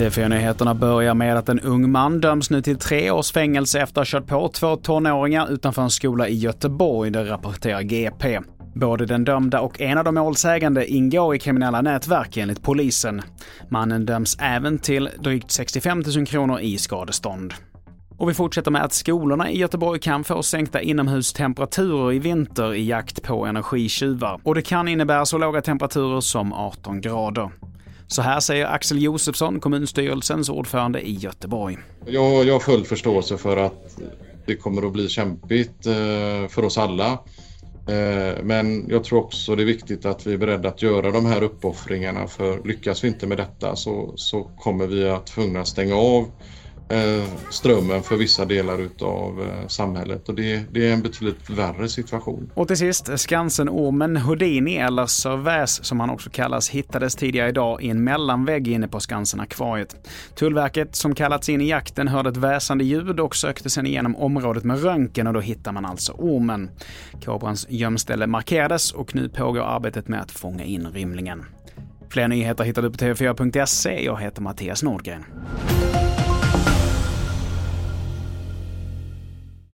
TV4-nyheterna börjar med att en ung man döms nu till tre års fängelse efter att ha kört på två tonåringar utanför en skola i Göteborg, det rapporterar GP. Både den dömda och en av de målsägande ingår i kriminella nätverk enligt polisen. Mannen döms även till drygt 65 000 kronor i skadestånd. Och vi fortsätter med att skolorna i Göteborg kan få sänkta inomhustemperaturer i vinter i jakt på energitjuvar. Och det kan innebära så låga temperaturer som 18 grader. Så här säger Axel Josefsson, kommunstyrelsens ordförande i Göteborg. Jag, jag har full förståelse för att det kommer att bli kämpigt eh, för oss alla. Eh, men jag tror också det är viktigt att vi är beredda att göra de här uppoffringarna för lyckas vi inte med detta så, så kommer vi att tvungna stänga av Eh, strömmen för vissa delar utav eh, samhället och det, det, är en betydligt värre situation. Och till sist, Skansen-ormen Houdini, eller Sörväs som han också kallas, hittades tidigare idag i en mellanvägg inne på Skansen-akvariet. Tullverket, som kallats in i jakten, hörde ett väsande ljud och sökte sedan igenom området med röntgen och då hittar man alltså ormen. Kobrans gömställe markerades och nu pågår arbetet med att fånga in rymlingen. Fler nyheter hittar du på tv4.se. Jag heter Mattias Nordgren.